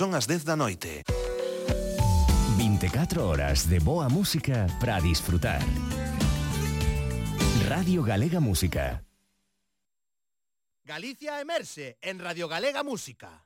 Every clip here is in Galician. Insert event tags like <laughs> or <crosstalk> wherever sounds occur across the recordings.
Son as 10 da noite. 24 horas de boa música para disfrutar. Radio Galega Música. Galicia emerxe en Radio Galega Música.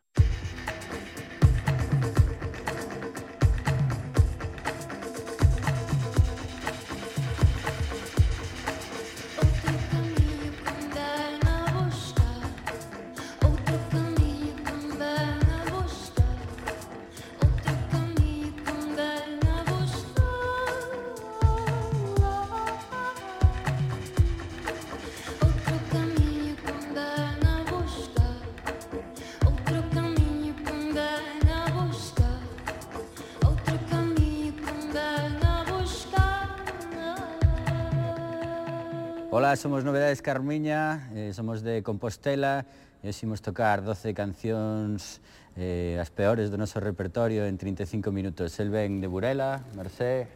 Ola, somos Novedades Carmiña, eh, somos de Compostela e ximos tocar 12 cancións eh, as peores do noso repertorio en 35 minutos. El ven de Burela, Mercé,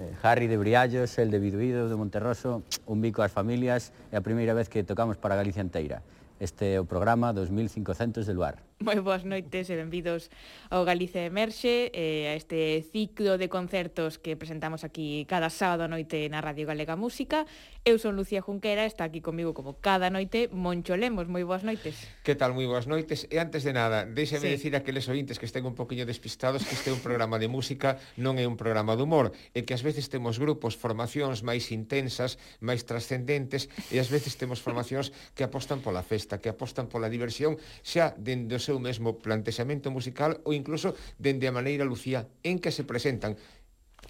eh, Harry de Briallos, el de Biduido de Monterroso, un bico ás familias e a primeira vez que tocamos para Galicia inteira. Este é o programa 2500 del Bar. <laughs> Moi boas noites e benvidos ao Galicia Emerxe, eh, a este ciclo de concertos que presentamos aquí cada sábado noite na Radio Galega Música. Eu son Lucía Junquera, está aquí comigo como cada noite Moncho Lemos. Moi boas noites. Que tal? Moi boas noites. E antes de nada, déxeme sí. decir a aqueles ointes que estén un poquinho despistados que este é un programa de música, non é un programa de humor, e que ás veces temos grupos, formacións máis intensas, máis trascendentes, e ás veces temos formacións que apostan pola festa, que apostan pola diversión, xa dende o seu seu mesmo plantexamento musical ou incluso dende a maneira, Lucía, en que se presentan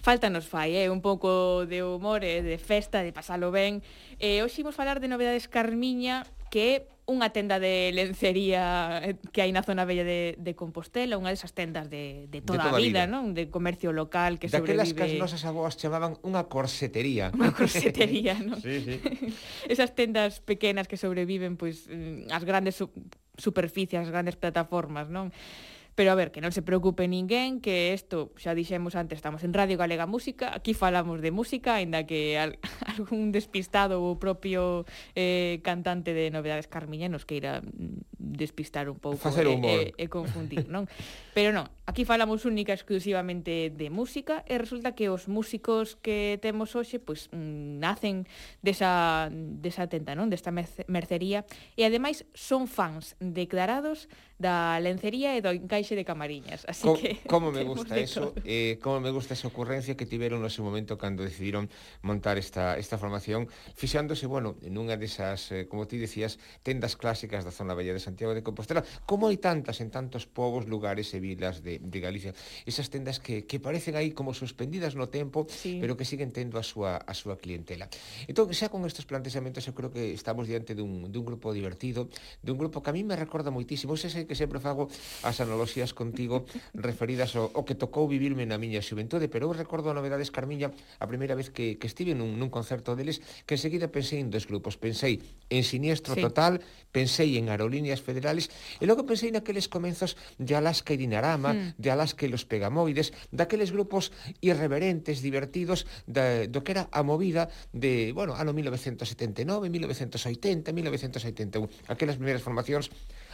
falta nos fai, eh? un pouco de humor, eh? de festa, de pasalo ben. Eh, hoxe imos falar de novedades Carmiña, que é unha tenda de lencería eh, que hai na zona bella de, de Compostela, unha desas tendas de, de toda, de toda a vida, vida. non? De comercio local que Daquelas sobrevive... Daquelas que as nosas avós chamaban unha corsetería. Unha corsetería, <laughs> non? sí, sí. <laughs> Esas tendas pequenas que sobreviven, pois, mm, as grandes superficies, as grandes plataformas, non? Pero a ver, que non se preocupe ninguén, que isto, xa dixemos antes, estamos en Radio Galega Música, aquí falamos de música, aínda que al, <laughs> algún despistado ou propio eh, cantante de novedades carmiñanos que irá mm, despistar un pouco Facer humor. E, e, e confundir, non? <laughs> Pero non, aquí falamos única exclusivamente de música e resulta que os músicos que temos hoxe pois mm, nacen desa desa tenta, non? Desta mercería e ademais son fans declarados da lencería e do encaixe de camariñas. Así Co que como <laughs> me gusta eso, eh como me gusta esa ocurrencia que tiveron no seu momento cando decidiron montar esta esta formación, fixándose, bueno, nunha desas, eh, como ti decías, tendas clásicas da zona bella de Santiago de Compostela, como hai tantas en tantos povos, lugares e vilas de, de Galicia. Esas tendas que, que parecen aí como suspendidas no tempo, sí. pero que siguen tendo a súa a súa clientela. Entón, xa con estes plantexamentos, eu creo que estamos diante dun, dun grupo divertido, dun grupo que a mí me recorda moitísimo ese sei que sempre fago as analogías contigo referidas ao, ao que tocou vivirme na miña xuventude, pero eu recordo a novedades Carmiña a primeira vez que, que estive nun, nun concerto deles que enseguida pensei en dos grupos. Pensei en Siniestro sí. Total, pensei en aerolíneas federales e logo pensei naqueles comenzos de Alaska e Dinarama, mm. de Alaska e los Pegamoides, daqueles grupos irreverentes, divertidos da, do que era a movida de, bueno, ano 1979, 1980, 1981, aquelas primeiras formacións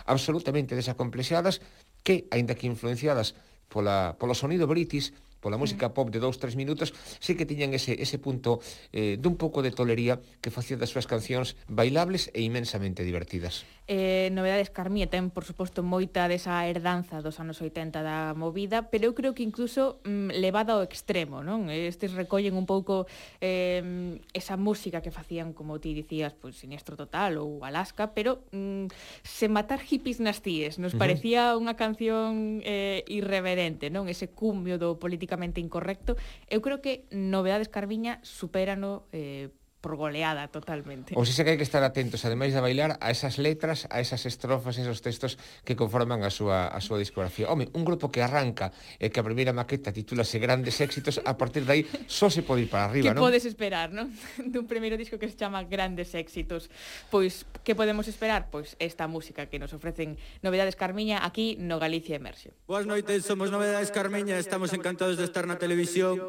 absolutamente desacomplexadas que, aínda que influenciadas pola, polo sonido british, pola mm. música pop de 2-3 minutos, sí que tiñan ese, ese punto eh, dun pouco de tolería que facía das súas cancións bailables e imensamente divertidas. Eh, novedades Carmía ten, por suposto, moita desa herdanza dos anos 80 da movida, pero eu creo que incluso mm, levada ao extremo, non? Estes recollen un pouco eh, esa música que facían, como ti dicías, pues, Siniestro Total ou Alaska, pero mm, se matar hippies nas tíes, nos parecía uh -huh. unha canción eh, irreverente, non? Ese cumio do político políticamente incorrecto. Eu creo que novedades Carviña superano eh, por goleada totalmente. Ou se que hai que estar atentos, ademais de bailar, a esas letras, a esas estrofas, a esos textos que conforman a súa, a súa discografía. Home, un grupo que arranca e que a primeira maqueta titúlase Grandes Éxitos, a partir dai só se pode ir para arriba, non? Que podes esperar, non? <laughs> Dun primeiro disco que se chama Grandes Éxitos. Pois, que podemos esperar? Pois esta música que nos ofrecen Novedades Carmiña aquí no Galicia Emerxe. Boas noites, somos Novedades Carmiña, estamos encantados de estar na televisión.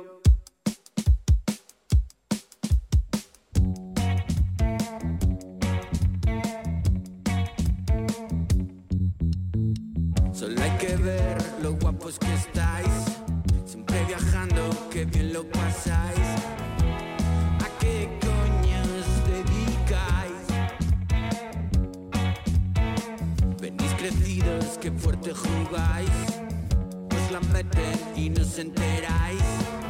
que fuerte jugáis, os pues la meten y no os enteráis.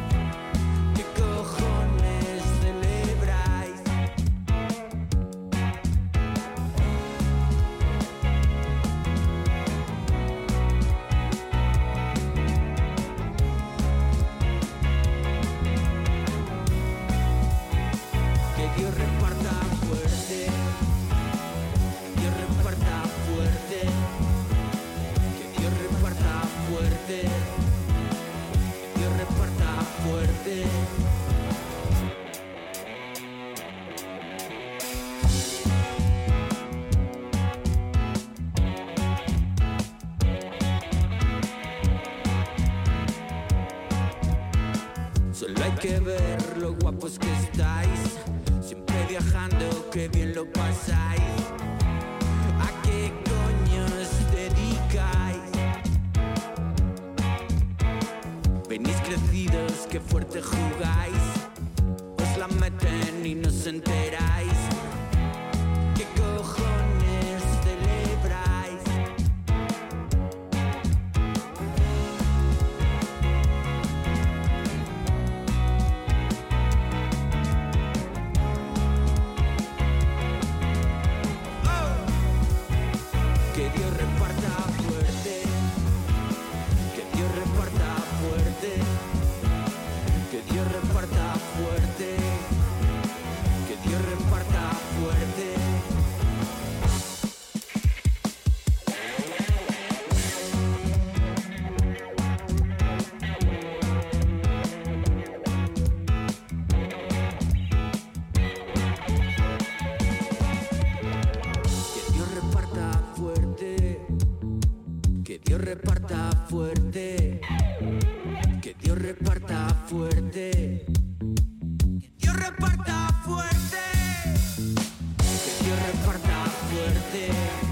suerte.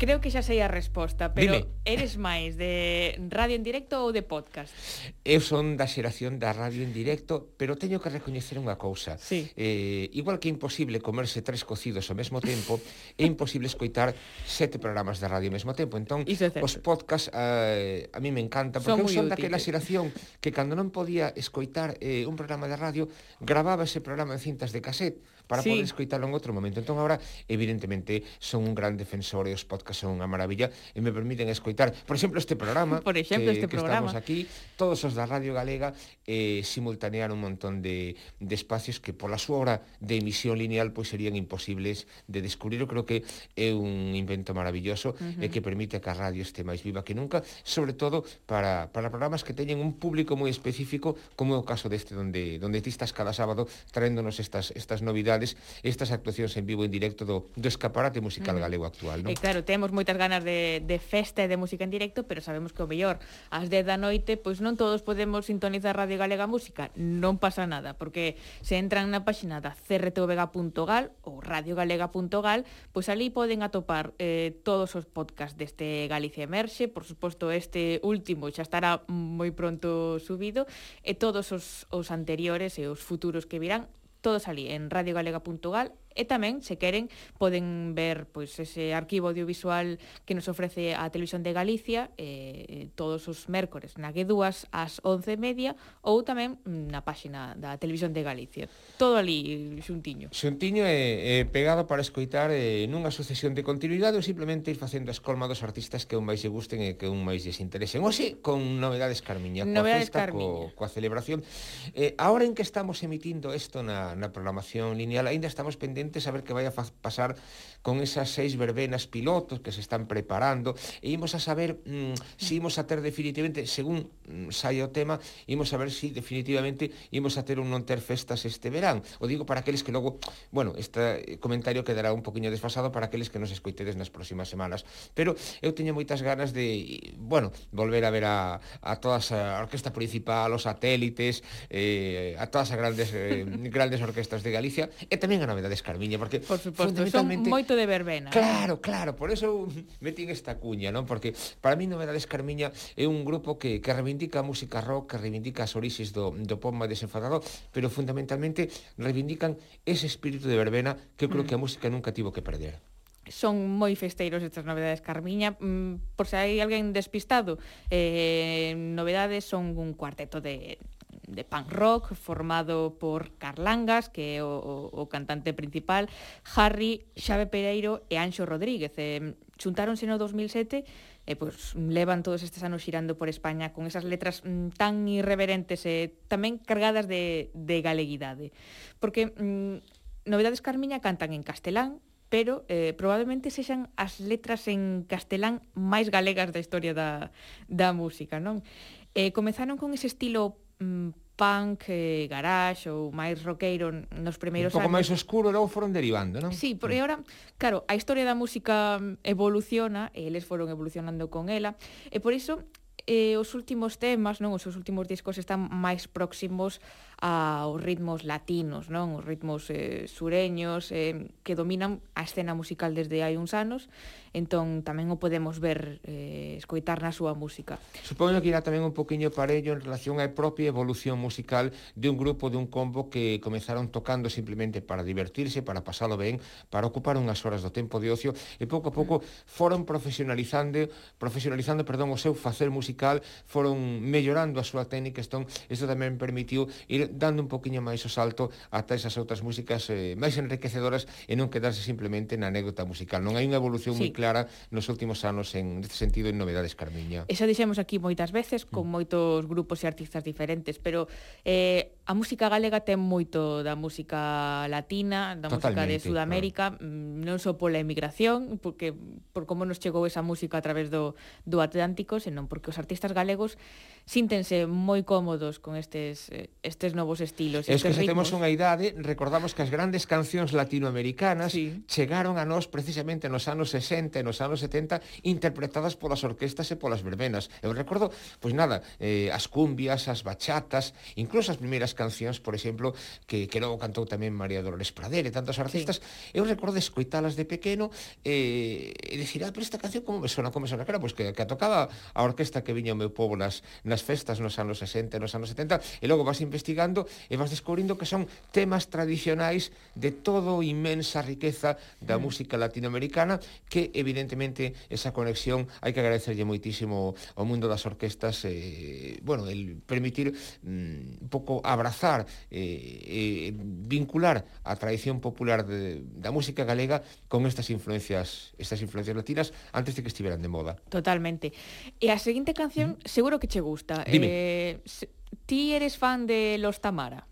Creo que xa sei a resposta, pero Dime. <laughs> eres máis de radio en directo ou de podcast? Eu son da xeración da radio en directo, pero teño que recoñecer unha cousa. Sí. Eh, igual que é imposible comerse tres cocidos ao mesmo tempo, é imposible escoitar sete programas de radio ao mesmo tempo. Entón, os podcast eh, a mí me encanta, porque son eu son daquela xeración que cando non podía escoitar eh, un programa de radio, grababa ese programa en cintas de cassette para sí. poder escoitalo en outro momento. Entón agora, evidentemente, son un gran defensor e os podcasts son unha maravilla e me permiten escoitar, por exemplo, este programa <laughs> por exemplo, que, este que programa. estamos aquí, todos os da Radio Galega eh, simultanear un montón de, de espacios que pola súa hora de emisión lineal pois serían imposibles de descubrir. Eu creo que é un invento maravilloso uh -huh. e que permite que a radio este máis viva que nunca, sobre todo para, para programas que teñen un público moi específico, como é o caso deste, donde, donde ti estás cada sábado traéndonos estas, estas novidades musicales estas actuacións en vivo en directo do, do escaparate musical mm. galego actual, non? E eh, claro, temos moitas ganas de, de festa e de música en directo, pero sabemos que o mellor ás 10 da noite, pois non todos podemos sintonizar Radio Galega Música, non pasa nada, porque se entran na páxina da crtvega.gal ou radiogalega.gal, pois ali poden atopar eh, todos os podcast deste Galicia Emerxe, por suposto este último xa estará moi pronto subido, e todos os, os anteriores e os futuros que virán Todo salí en radiogalega.gal E tamén, se queren, poden ver pois ese arquivo audiovisual que nos ofrece a Televisión de Galicia eh, eh todos os mércores na G2 ás 11:30 ou tamén mm, na páxina da Televisión de Galicia. Todo ali xuntiño. Xuntiño é, é pegado para escoitar eh, nunha sucesión de continuidade ou simplemente ir facendo a escolma dos artistas que un máis lle gusten e que un máis lles interesen. Oxe, con novedades Carmiña, novedades coa festa, Carmiña. Co, coa celebración. Eh, ahora en que estamos emitindo isto na, na programación lineal, aínda estamos pendentes pendentes a ver que vai a pasar con esas seis verbenas pilotos que se están preparando. E imos a saber mm, se si imos a ter definitivamente, según mm, sai o tema, imos a ver se si definitivamente imos a ter un non ter festas este verán. O digo para aqueles que logo, bueno, este eh, comentario quedará un poquinho desfasado para aqueles que nos escoitedes nas próximas semanas, pero eu teño moitas ganas de, bueno, volver a ver a, a todas a orquesta principal, os satélites, eh, a todas as grandes eh, <laughs> grandes orquestas de Galicia e tamén a novedades Carmiña, porque por suposto, fundamentalmente... son moito de verbena. Eh. Claro, claro, por eso <laughs> metín esta cuña, non? Porque para mí Novedades Carmiña é un grupo que, que reivindica a música rock, que reivindica as orixes do, do pop máis desenfadado, pero fundamentalmente reivindican ese espírito de verbena que eu creo mm. que a música nunca tivo que perder son moi festeiros estas novedades Carmiña, mm, por se hai alguén despistado eh, novedades son un cuarteto de de punk rock formado por Carlangas, que é o, o, o cantante principal, Harry, Xabe Pereiro e Anxo Rodríguez. Eh, xuntáronse no 2007 e pois levan todos estes anos xirando por España con esas letras mm, tan irreverentes e tamén cargadas de, de galeguidade. Porque mm, Novedades Carmiña cantan en castelán, pero eh, probablemente sexan as letras en castelán máis galegas da historia da, da música, non? Eh, comezaron con ese estilo punk, eh, garage ou máis roqueiro nos primeiros anos. Un pouco anos. máis oscuro logo foron derivando, non? Sí, porque mm. agora, claro, a historia da música evoluciona, e eles foron evolucionando con ela, e por iso eh, os últimos temas, non os seus últimos discos están máis próximos aos ritmos latinos, non? Os ritmos eh, sureños eh, que dominan a escena musical desde hai uns anos, entón tamén o podemos ver eh, escoitar na súa música. Supoño que irá tamén un poquinho parello en relación á propia evolución musical de un grupo de un combo que comezaron tocando simplemente para divertirse, para pasalo ben, para ocupar unhas horas do tempo de ocio e pouco a pouco foron profesionalizando, profesionalizando, perdón, o seu facer musical, foron mellorando a súa técnica, entón isto tamén permitiu ir dando un poquinho máis o salto ata esas outras músicas eh, máis enriquecedoras e non quedarse simplemente na anécdota musical. Non hai unha evolución sí. moi clara nos últimos anos en neste sentido en novedades Carmiña. E xa dixemos aquí moitas veces con mm. moitos grupos e artistas diferentes, pero eh A música galega ten moito da música latina, da Totalmente, música de Sudamérica, claro. non só pola emigración, porque por como nos chegou esa música a través do, do Atlántico, senón porque os artistas galegos síntense moi cómodos con estes eh, estes novos estilos, estes Es que se ritmos. temos unha idade, recordamos que as grandes cancións latinoamericanas sí. chegaron a nós precisamente nos anos 60 e nos anos 70 interpretadas polas orquestas e polas verbenas. Eu recordo, pois nada, eh, as cumbias, as bachatas, incluso as primeiras cancións, por exemplo, que, que logo cantou tamén María Dolores Prader e tantos artistas, sí. eu recordo escoitalas de pequeno eh, e dicir, ah, pero esta canción como me sona, como me sona, claro, pois que, que a tocaba a orquesta que viña o meu povo nas, nas festas nos anos 60 nos anos 70, e logo vas investigando e vas descubrindo que son temas tradicionais de todo inmensa riqueza da mm. música latinoamericana que evidentemente esa conexión hai que agradecerlle moitísimo ao mundo das orquestas eh, bueno, el permitir mm, un pouco abrazar trazar e, eh, eh, vincular a tradición popular de, da música galega con estas influencias estas influencias latinas antes de que estiveran de moda. Totalmente. E a seguinte canción mm. seguro que che gusta. Dime. Eh, ti eres fan de Los Tamara?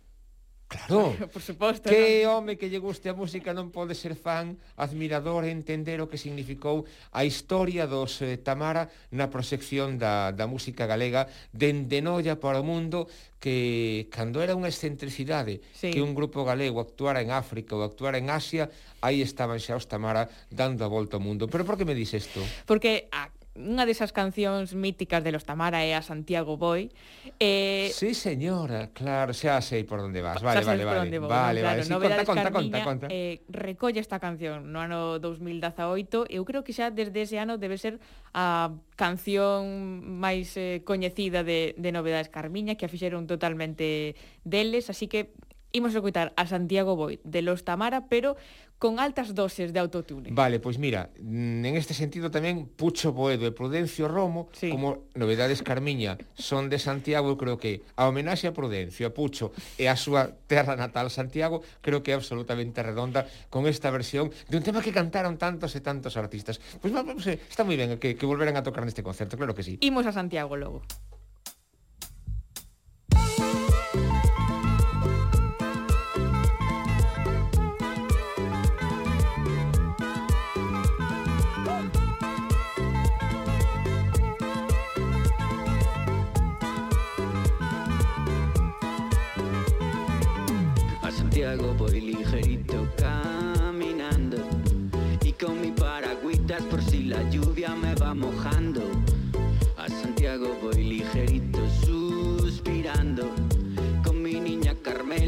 Claro, <laughs> por suposto. Que non? home que lle guste a música non pode ser fan, admirador e entender o que significou a historia dos eh, Tamara na proxección da, da música galega dende Noia para o mundo que cando era unha excentricidade sí. que un grupo galego actuara en África ou actuara en Asia, aí estaban xa os Tamara dando a volta ao mundo. Pero por que me dis isto? Porque a unha desas cancións míticas de los Tamara é a Santiago Boy. Eh, sí, señora, claro, xa sei por onde vas. Vale, vale, vale. Vou, vale, claro, vale, sí, conta, conta, conta, conta. Eh, recolle esta canción no ano 2018. Eu creo que xa desde ese ano debe ser a canción máis eh, coñecida de, de Novedades Carmiña, que a fixeron totalmente deles, así que imos escutar a Santiago Boy de Los Tamara, pero con altas doses de autotune. Vale, pois mira, mm, en este sentido tamén Pucho Boedo e Prudencio Romo, sí. como novedades Carmiña, son de Santiago, creo que a homenaxe a Prudencio, a Pucho e a súa terra natal Santiago, creo que é absolutamente redonda con esta versión de un tema que cantaron tantos e tantos artistas. Pois pues, está moi ben que, que volveran a tocar neste concerto, claro que sí. Imos a Santiago logo.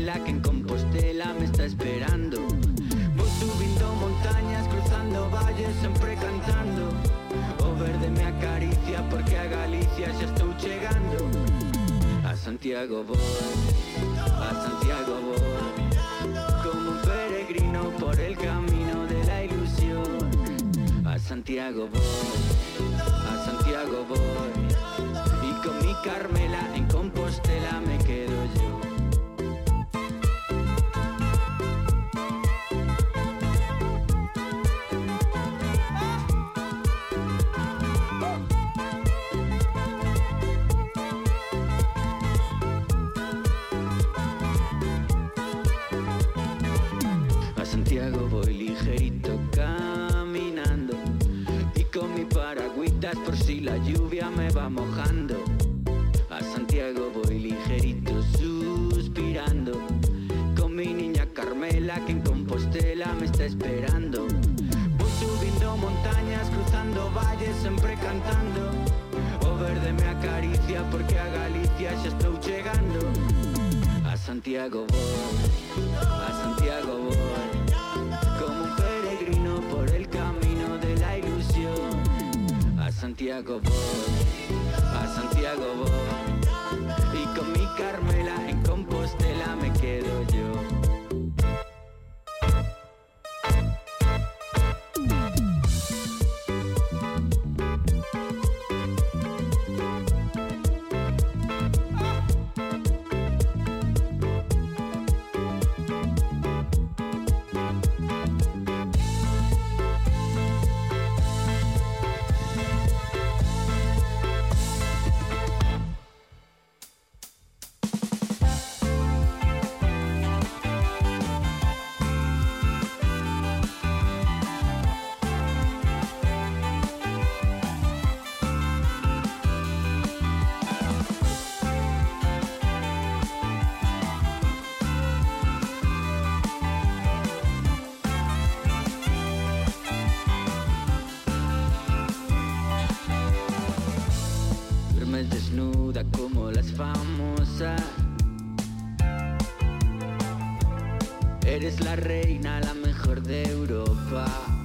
Carmela que en Compostela me está esperando. Voy subiendo montañas, cruzando valles, siempre cantando. O verde me acaricia porque a Galicia ya estoy llegando. A Santiago voy, a Santiago voy por el camino de la ilusión. A Santiago voy, a Santiago voy. Y con mi Carmela como las famosas. Eres la reina, la mejor de Europa.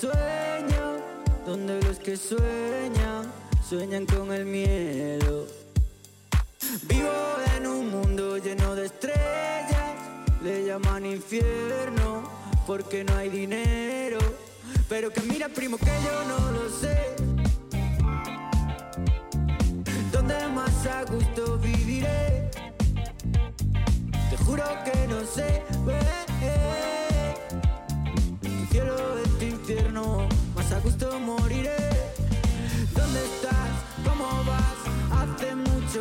Sueños, donde los que sueñan, sueñan con el miedo. Vivo en un mundo lleno de estrellas, le llaman infierno, porque no hay dinero. Pero que mira, primo, que yo no lo sé. ¿Dónde más a gusto viviré? Te juro que no sé. eh,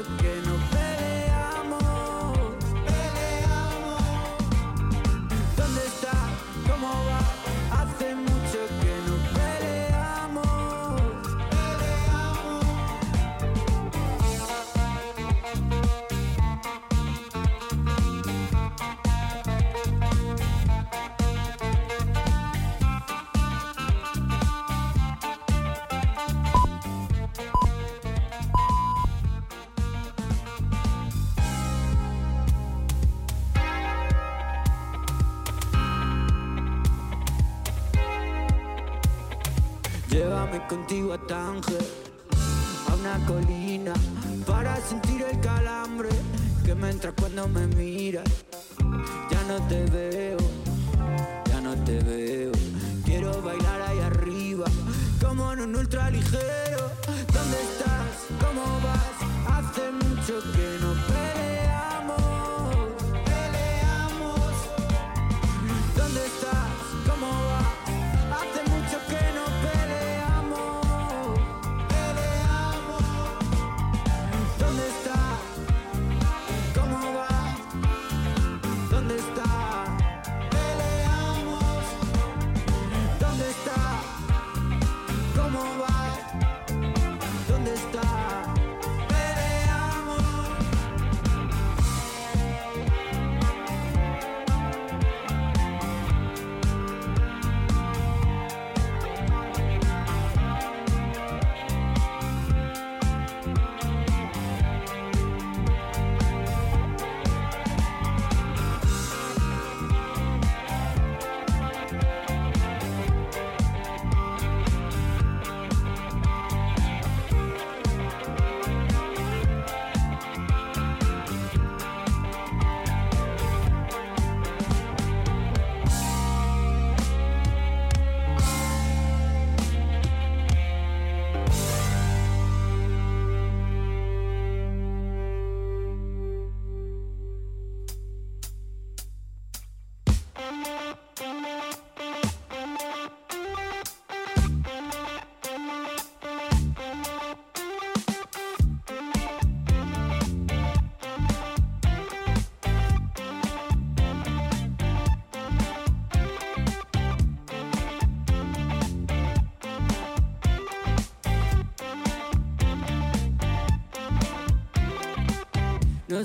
together. Contigo a Tánger, a una colina, para sentir el calambre que me entra cuando me miras. Ya no te veo, ya no te veo. Quiero bailar ahí arriba, como en un ultra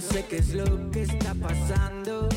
sé qué es lo que está pasando.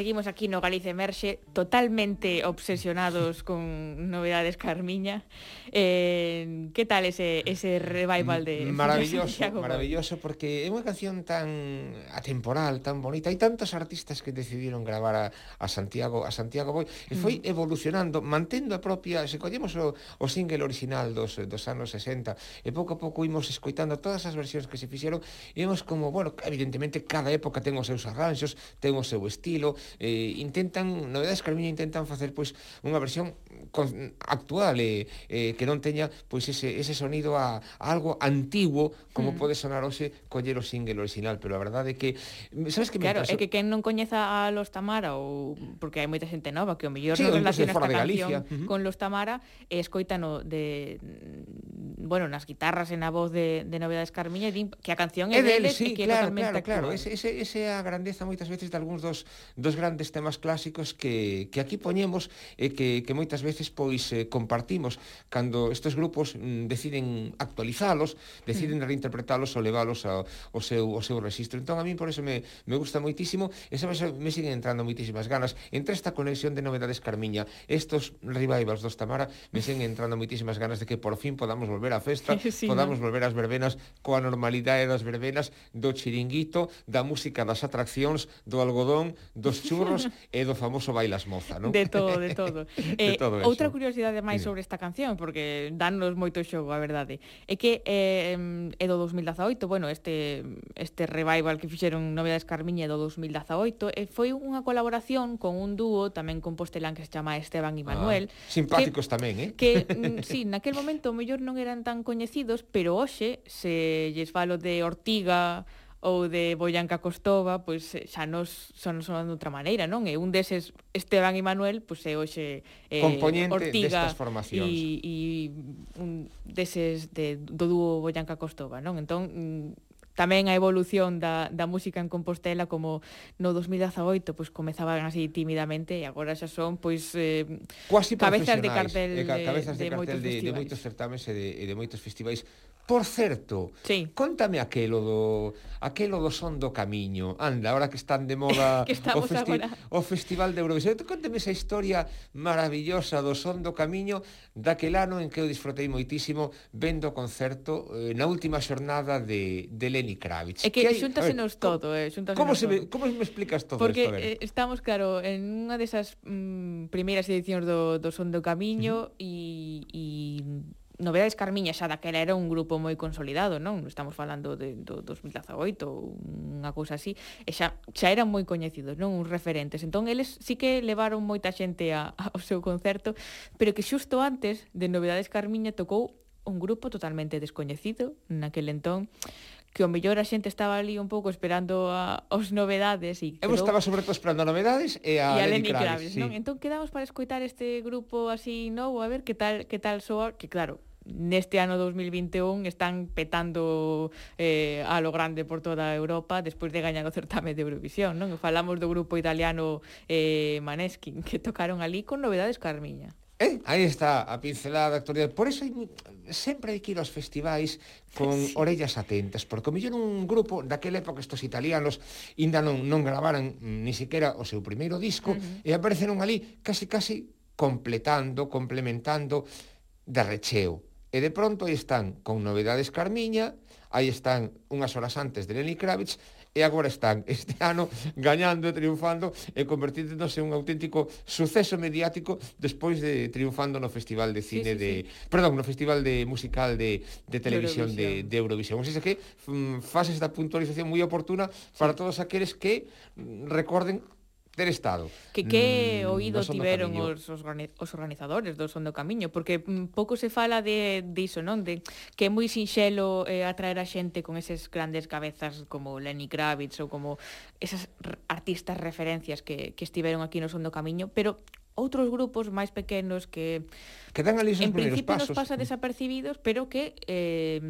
seguimos aquí no Galicia Emerxe totalmente obsesionados con novedades Carmiña. Eh, que tal ese, ese revival de... Maravilloso, de maravilloso, porque é unha canción tan atemporal, tan bonita. Hai tantos artistas que decidieron gravar a, a Santiago a Santiago Boy. e foi mm. evolucionando, mantendo a propia... Se collemos o, o single original dos, dos anos 60, e pouco a pouco imos escoitando todas as versións que se fixeron, e vemos como, bueno, evidentemente cada época ten os seus arranxos, ten o seu estilo, eh, intentan, novedades Carmiño intentan facer pois unha versión con, actual, eh, eh, que non teña pois ese, ese sonido a, a algo antiguo como mm. pode sonar hoxe coller o single original, pero a verdade é que sabes que me Claro, é que quen non coñeza a Los Tamara ou porque hai moita xente nova que o mellor sí, non relaciona esta canción uh -huh. con Los Tamara, escoitano de bueno, nas guitarras e na voz de, de Novedades Carmiña, din que a canción é, é deles sí, e que claro, é totalmente claro, claro. Ese, ese, ese é a grandeza moitas veces de algúns dos, dos grandes temas clásicos que, que aquí poñemos e que, que moitas veces pois eh, compartimos cando estes grupos mm, deciden actualizalos, deciden mm. reinterpretalos ou leválos ao, ao, seu, ao seu registro. Entón, a mí por eso me, me gusta moitísimo e sabes, me siguen entrando moitísimas ganas. Entre esta conexión de Novedades Carmiña, estos revivals dos Tamara, me siguen entrando moitísimas ganas de que por fin podamos volver a da festa, <laughs> sí, podamos no? volver ás verbenas coa normalidade das verbenas, do chiringuito, da música das atraccións, do algodón, dos churros <laughs> e do famoso bailas moza, non? De todo, de <laughs> todo. eh, de todo outra curiosidade máis sobre esta canción, porque danos moito xogo, a verdade, é que eh, é do 2018, bueno, este este revival que fixeron Novedades Carmiña do 2018, e foi unha colaboración con un dúo tamén con Postelán que se chama Esteban e ah, Manuel. Ah, simpáticos que, tamén, eh? Que, mm, sí, naquel momento mellor non eran tan tan coñecidos, pero hoxe, se lles falo de Ortiga ou de Boyanca Costova, pois eh, xa nos son sonando de outra maneira, non? E un deses Esteban e Manuel, pois é hoxe eh, Componente Ortiga destas formacións. E, e un deses de, do dúo Boyanca Costova, non? Entón, mm, tamén a evolución da, da música en Compostela como no 2018 pois comezaban así tímidamente e agora xa son pois eh, Quasi cabezas de cartel eh, de, e ca, cabezas de, de, cartel moitos de, festivais. de moitos certames e de, e de moitos festivais Por certo, sí. contame aquelo do aquelo do son do camiño. Anda, ahora que están de moda <laughs> o, festi agora. o Festival de Eurovisión. Tú contame esa historia maravillosa do son do camiño daquel ano en que eu disfrutei moitísimo vendo o concerto eh, na última xornada de, de Lenny Kravitz. É que, que hai, xuntasenos ver, todo, eh, xuntasenos como, se me, como me explicas todo Porque isto? Porque eh, estamos, claro, en unha desas mm, primeiras edicións do, do son do camiño e mm. Novedades Carmiña xa daquela era un grupo moi consolidado, non? Estamos falando de, do 2018 ou unha cousa así, e xa, xa eran moi coñecidos, non? Uns referentes. Entón, eles sí que levaron moita xente a, ao seu concerto, pero que xusto antes de Novedades Carmiña tocou un grupo totalmente descoñecido naquel entón, que o mellor a xente estaba ali un pouco esperando a, os novedades e Eu quedou... estaba sobre todo esperando a novedades e a, e a Lenny Kravitz, Kravitz sí. non? Entón quedamos para escoitar este grupo así novo, a ver que tal que tal soa, que claro, neste ano 2021 están petando eh, a lo grande por toda Europa despois de gañar o certame de Eurovisión, non? Falamos do grupo italiano eh, Maneskin, que tocaron ali con novedades Carmiña. Eh, aí está a pincelada da actualidade. Por eso hai, sempre hai que ir aos festivais con sí. orellas atentas, porque o mellor un grupo daquela época estos italianos ainda non, non gravaran ni siquiera o seu primeiro disco uh -huh. e apareceron ali casi casi completando, complementando de recheo E de pronto aí están con novedades Carmiña, aí están unhas horas antes de Lenny Kravitz, e agora están <laughs> este ano gañando e triunfando e convertíndose un auténtico suceso mediático despois de triunfando no Festival de Cine sí, sí, de... Sí. Perdón, no Festival de Musical de, de Televisión de, de Eurovisión. O sea que mm, fases esta puntualización moi oportuna para todos aqueles que mm, recorden ter estado. Que que mm, oído mm, tiveron os, os organizadores do Son do Camiño, porque mm, pouco se fala de diso, non? De que é moi sinxelo eh, atraer a xente con eses grandes cabezas como Lenny Kravitz ou como esas artistas referencias que, que estiveron aquí no Son do Camiño, pero outros grupos máis pequenos que que dan ali en principio pasos. nos pasa desapercibidos, pero que eh,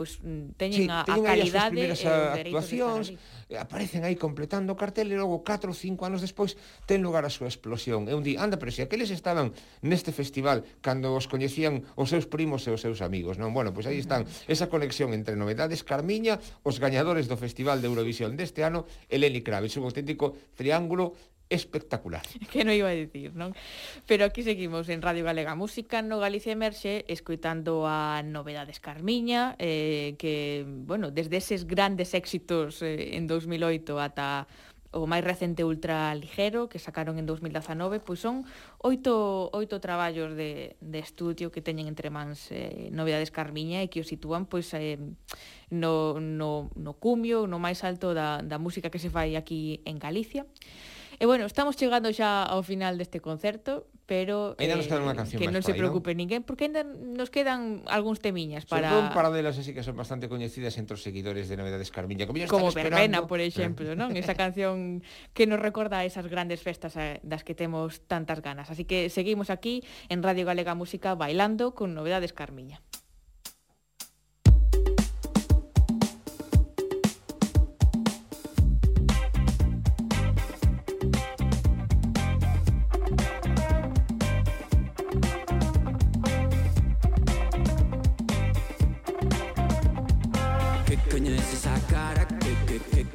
pois teñen sí, a, teñen calidade as e actuacións, eh, aparecen aí completando o cartel e logo 4 ou 5 anos despois ten lugar a súa explosión. E un di, anda, pero se aqueles estaban neste festival cando os coñecían os seus primos e os seus amigos, non? Bueno, pois aí están esa conexión entre novedades Carmiña, os gañadores do Festival de Eurovisión deste ano, Eleni Kravitz, un auténtico triángulo espectacular. <laughs> Que non iba a dicir, non? Pero aquí seguimos en Radio Galega Música, no Galicia Emerxe, escuitando a novedades Carmiña, eh, que, bueno, desde eses grandes éxitos eh, en 2008 ata o máis recente ultra ligero que sacaron en 2019, pois son oito, oito traballos de, de estudio que teñen entre mans eh, novedades Carmiña e que o sitúan pois eh, no, no, no cumio, no máis alto da, da música que se fai aquí en Galicia. E bueno, estamos chegando xa ao final deste concerto, pero ainda nos eh, queda canción que non se preocupe ninguén porque ainda nos quedan algúns temiñas para Sobre un par delas así que son bastante coñecidas entre os seguidores de Novedades Carmiña, como, como Verbena, por exemplo, non? Esa canción que nos recorda a esas grandes festas eh, das que temos tantas ganas. Así que seguimos aquí en Radio Galega Música bailando con Novedades Carmiña.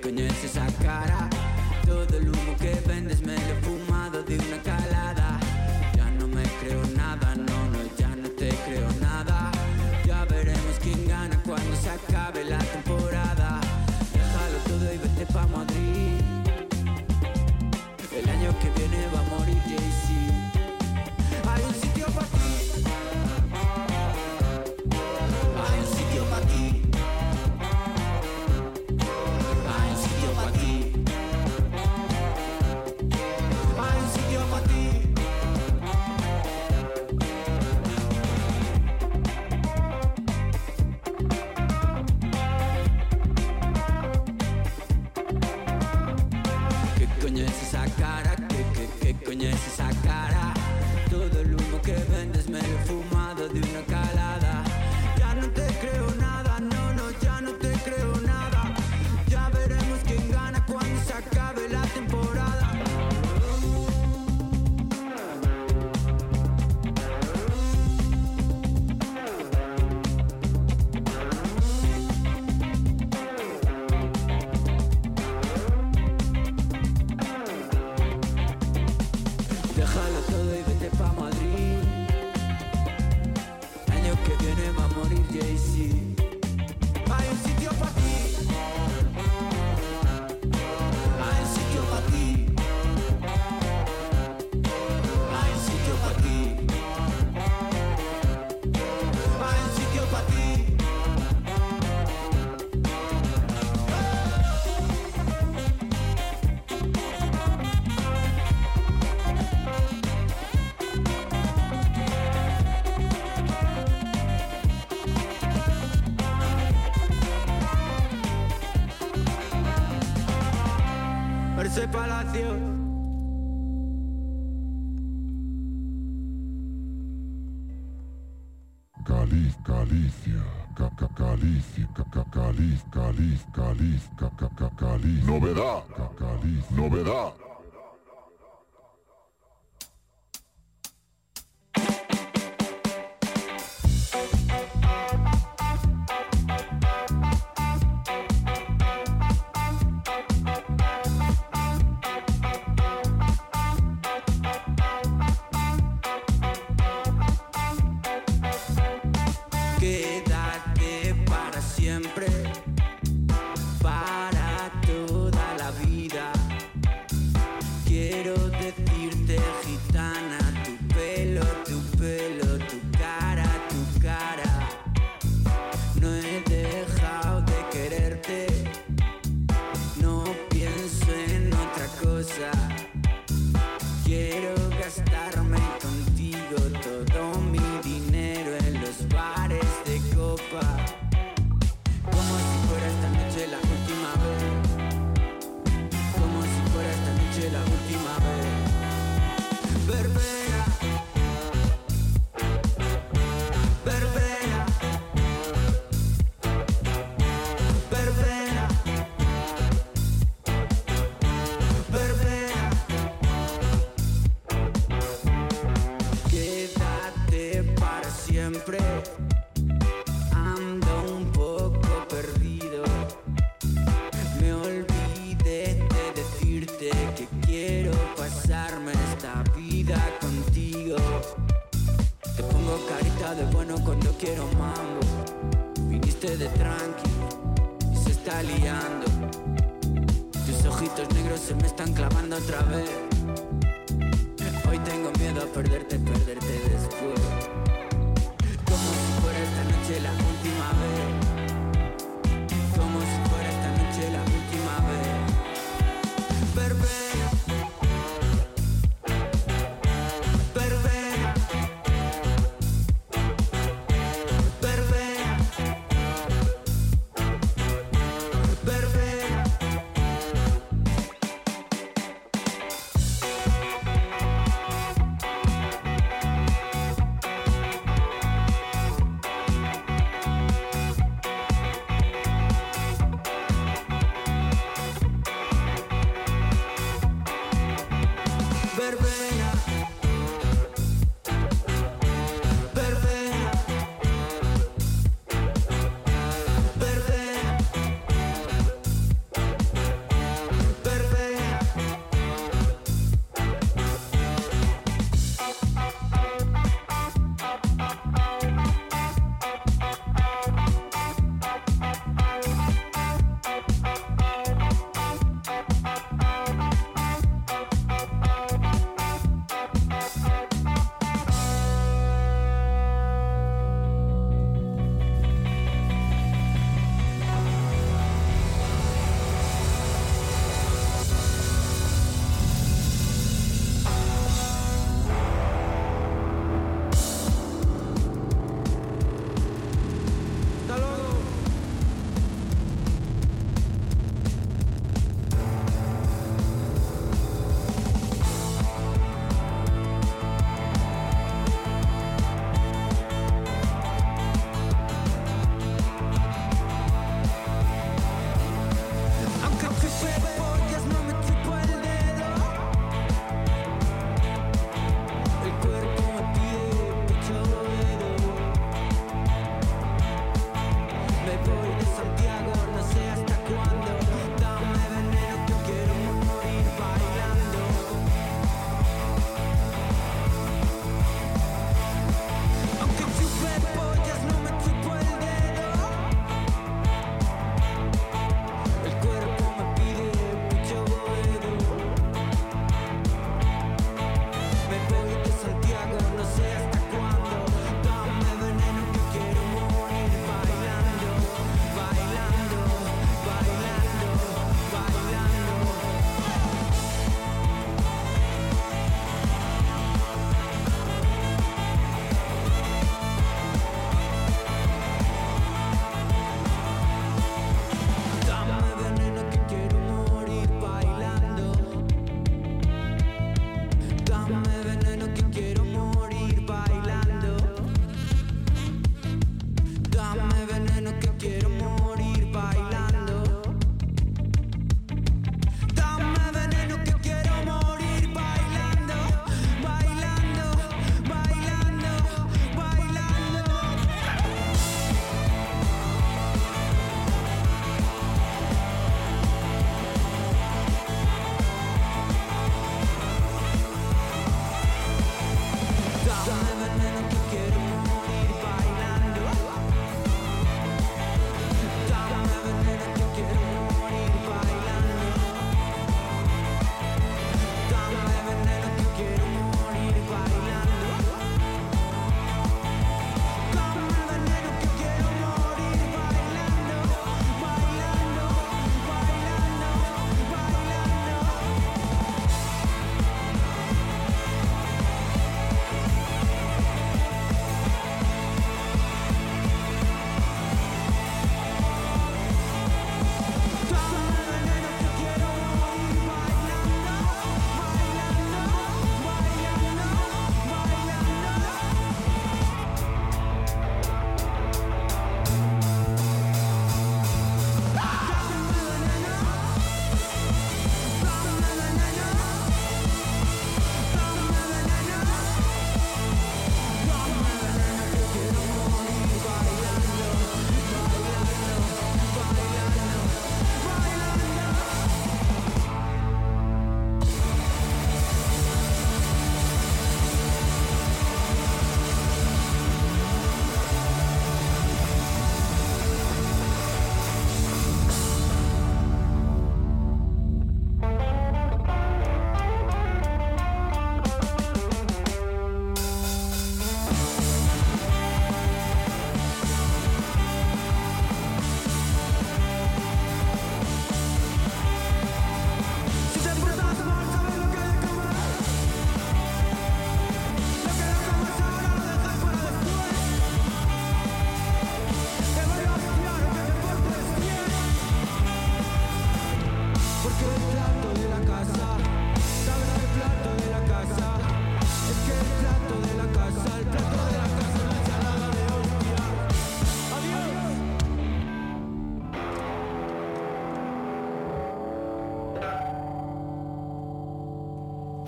Coño es esa cara? Todo el humo que vendes me lo he fumado de una calada. Ya no me creo nada, no, no, ya no te creo nada. Ya veremos quién gana cuando se acabe la temporada. Caliz, Galicia, Galicia, Caliz, Caliz, Caliz, Caliz, Novedad, Novedad. Tus ojitos negros se me están clavando otra vez. Hoy tengo miedo a perderte, perderte después. Como si fuera esta noche la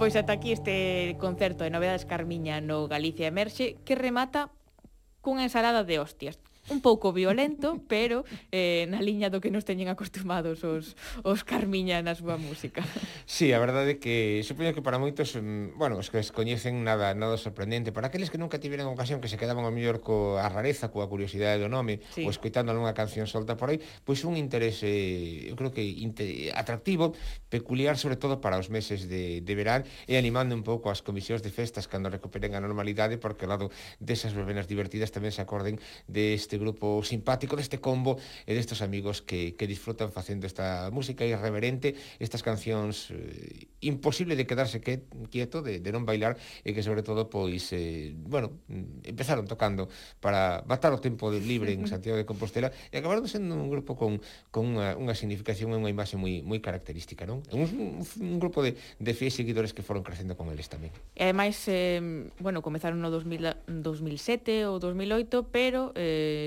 Pois ata aquí este concerto de novedades Carmiña no Galicia Emerxe que remata cunha ensalada de hostias un pouco violento, <laughs> pero eh, na liña do que nos teñen acostumados os, os Carmiña na súa música. Sí, a verdade é que supoño que para moitos, mm, bueno, os que descoñecen nada nada sorprendente, para aqueles que nunca tiveron ocasión que se quedaban ao mellor coa rareza, coa curiosidade do nome, sí. ou escoitando algunha canción solta por aí, pois un interese, eu creo que atractivo, peculiar sobre todo para os meses de, de verán e animando un pouco as comisións de festas cando recuperen a normalidade porque ao lado desas verbenas divertidas tamén se acorden deste grupo simpático, deste combo eh, e destes amigos que, que disfrutan facendo esta música irreverente, estas cancións eh, imposible de quedarse que, quieto, de, de non bailar e que sobre todo pois, eh, bueno, empezaron tocando para batar o tempo de libre en <laughs> Santiago de Compostela e acabaron sendo un grupo con, con unha, unha significación e unha imaxe moi, moi característica, non? Un, un, un grupo de, de fiéis seguidores que foron crecendo con eles tamén. E ademais, eh, bueno, comezaron no 2000, 2007 ou 2008, pero eh,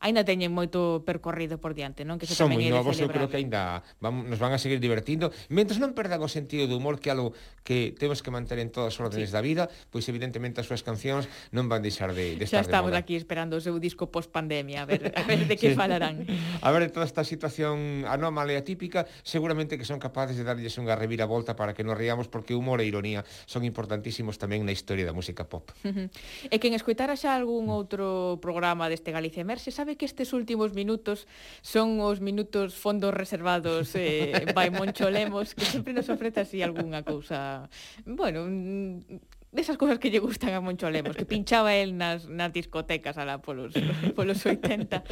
aínda teñen moito percorrido por diante, non? Que Son moi novos, eu creo que aínda vamos, nos van a seguir divertindo. Mentres non perdan o sentido do humor, que algo que temos que manter en todas as órdenes sí. da vida, pois evidentemente as súas cancións non van deixar de, de estar Xa estamos de moda. aquí esperando o seu disco post-pandemia, a ver, a ver de que sí. falarán. A ver, toda esta situación anómala e atípica, seguramente que son capaces de darlles unha revira volta para que nos riamos, porque humor e ironía son importantísimos tamén na historia da música pop. <laughs> e quen escuitara xa algún mm. outro programa deste Galicia Emerxe, sabe sabe que estes últimos minutos son os minutos fondos reservados eh, by Moncho Lemos, que sempre nos ofrece así algunha cousa, bueno, mm, desas cousas que lle gustan a Moncho Lemos, que pinchaba el nas, nas discotecas alá polos, <laughs> polos 80.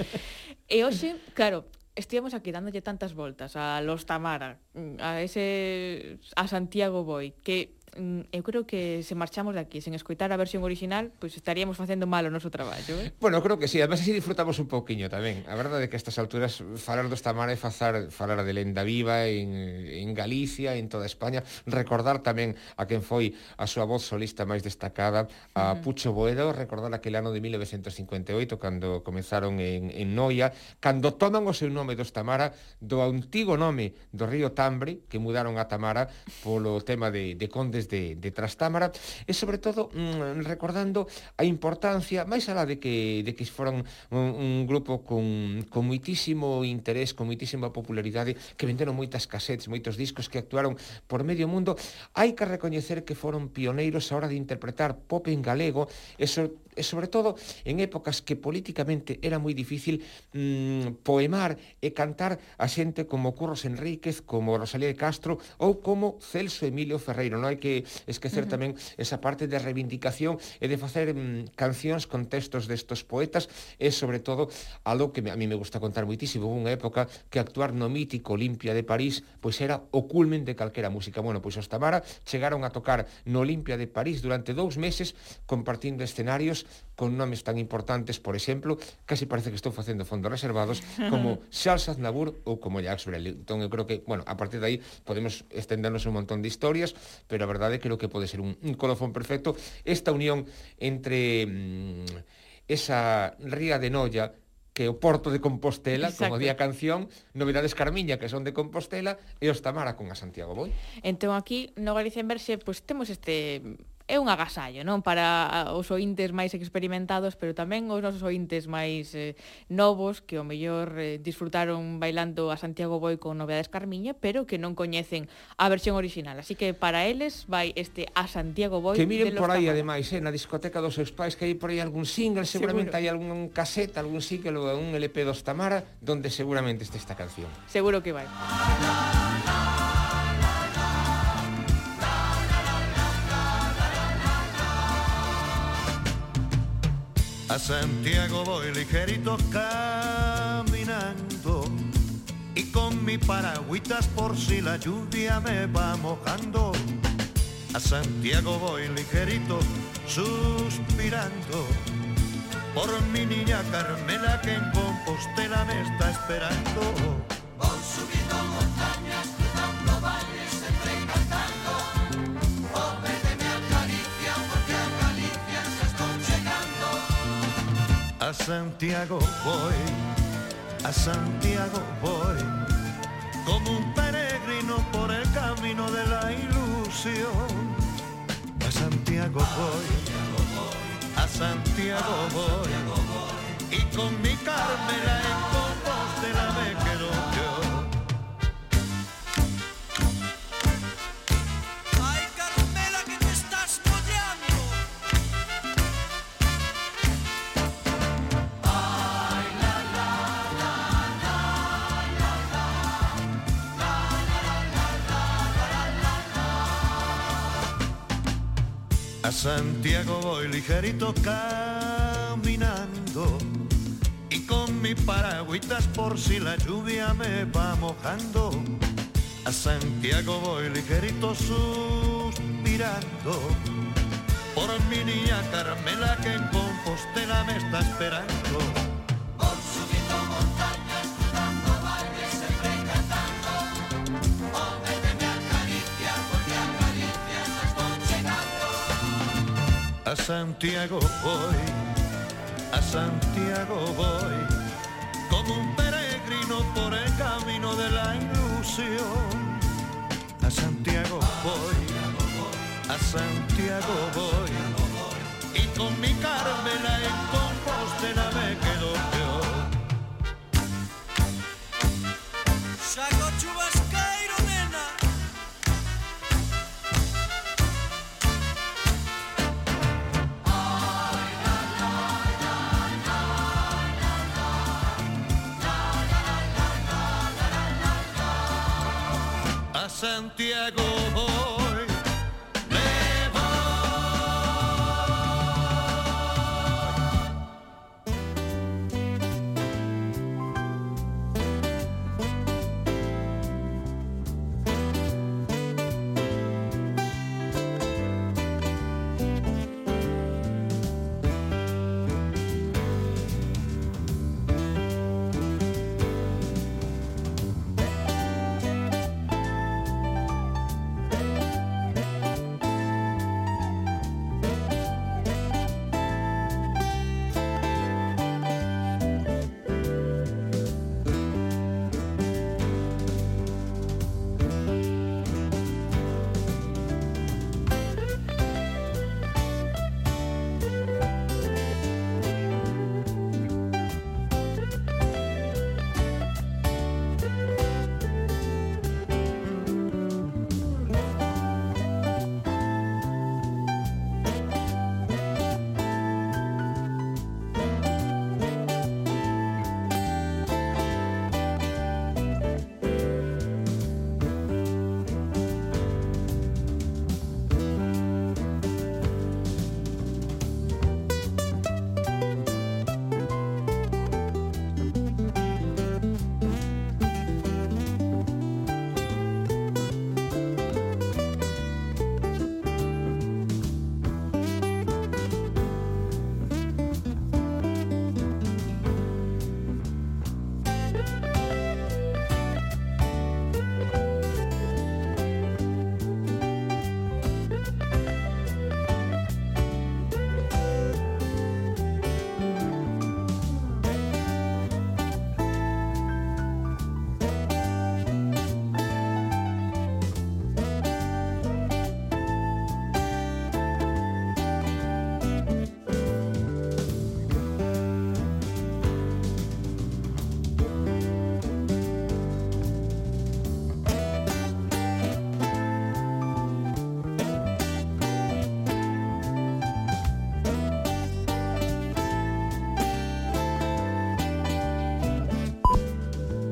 E hoxe, claro, estivemos aquí dándolle tantas voltas a los Tamara, mm, a ese a Santiago Boy, que Mm, eu creo que se marchamos de aquí sen escoitar a versión original, pois pues estaríamos facendo mal o noso traballo, eh? Bueno, creo que sí, además así disfrutamos un pouquiño tamén. A verdade é que a estas alturas falar dos tamares, fazar falar de lenda viva en, en Galicia, en toda España, recordar tamén a quen foi a súa voz solista máis destacada, a uh -huh. Pucho Boedo, recordar aquel ano de 1958 cando comenzaron en, en Noia, cando toman o seu nome dos Tamara do antigo nome do río Tambre, que mudaron a Tamara polo tema de, de Condes Aires de, de Trastámara e sobre todo mm, recordando a importancia máis alá de que de que foron un, un grupo con, con moitísimo interés, con moitísima popularidade, que venderon moitas casetes, moitos discos que actuaron por medio mundo, hai que recoñecer que foron pioneiros a hora de interpretar pop en galego e, so, e sobre todo en épocas que políticamente era moi difícil mmm, poemar e cantar a xente como Curros Enríquez, como Rosalía de Castro ou como Celso Emilio Ferreiro. Non hai que que esquecer uh -huh. tamén esa parte de reivindicación e de facer mm, cancións con textos destos poetas e sobre todo algo que a mí me gusta contar moitísimo, unha época que actuar no mítico Olimpia de París pois era o culmen de calquera música. Bueno, pois os Tamara chegaron a tocar no Olimpia de París durante dous meses compartindo escenarios con nomes tan importantes, por exemplo, casi parece que estou facendo fondos reservados como <laughs> Charles Aznavour ou como Jacques Brel. Entón eu creo que, bueno, a partir de aí podemos estendernos un montón de historias, pero a verdade creo que pode ser un, un colofón perfecto esta unión entre mm, esa ría de Noia que o Porto de Compostela, Exacto. como di a canción, novidades Carmiña, que son de Compostela, e os Tamara con a Santiago Boi. Entón aquí, no Galicia en Verse, pois pues, temos este é un agasallo, non? Para os ointes máis experimentados, pero tamén os nosos ointes máis eh, novos que o mellor eh, disfrutaron bailando a Santiago Boi con novedades Carmiña, pero que non coñecen a versión original. Así que para eles vai este a Santiago Boi Que miren por aí ademais, eh, na discoteca dos seus pais que hai por aí algún single, seguramente Seguro. hai algún caseta, algún single ou un LP dos Tamara, donde seguramente este esta canción. Seguro que vai. A Santiago voy ligerito caminando y con mi paragüitas por si la lluvia me va mojando. A Santiago voy ligerito suspirando por mi niña Carmela que en Compostela me está esperando. Voy subiendo A Santiago voy, a Santiago voy, como un peregrino por el camino de la ilusión. Santiago voy, a Santiago voy, y con mi Carmela A Santiago voy ligerito caminando y con mi paragüitas por si la lluvia me va mojando. A Santiago voy ligerito suspirando por mi niña Carmela que en Compostela me está esperando. A Santiago voy, a Santiago voy, como un peregrino por el camino de la ilusión. A Santiago voy, a Santiago voy, y con mi Carmela en Compostela me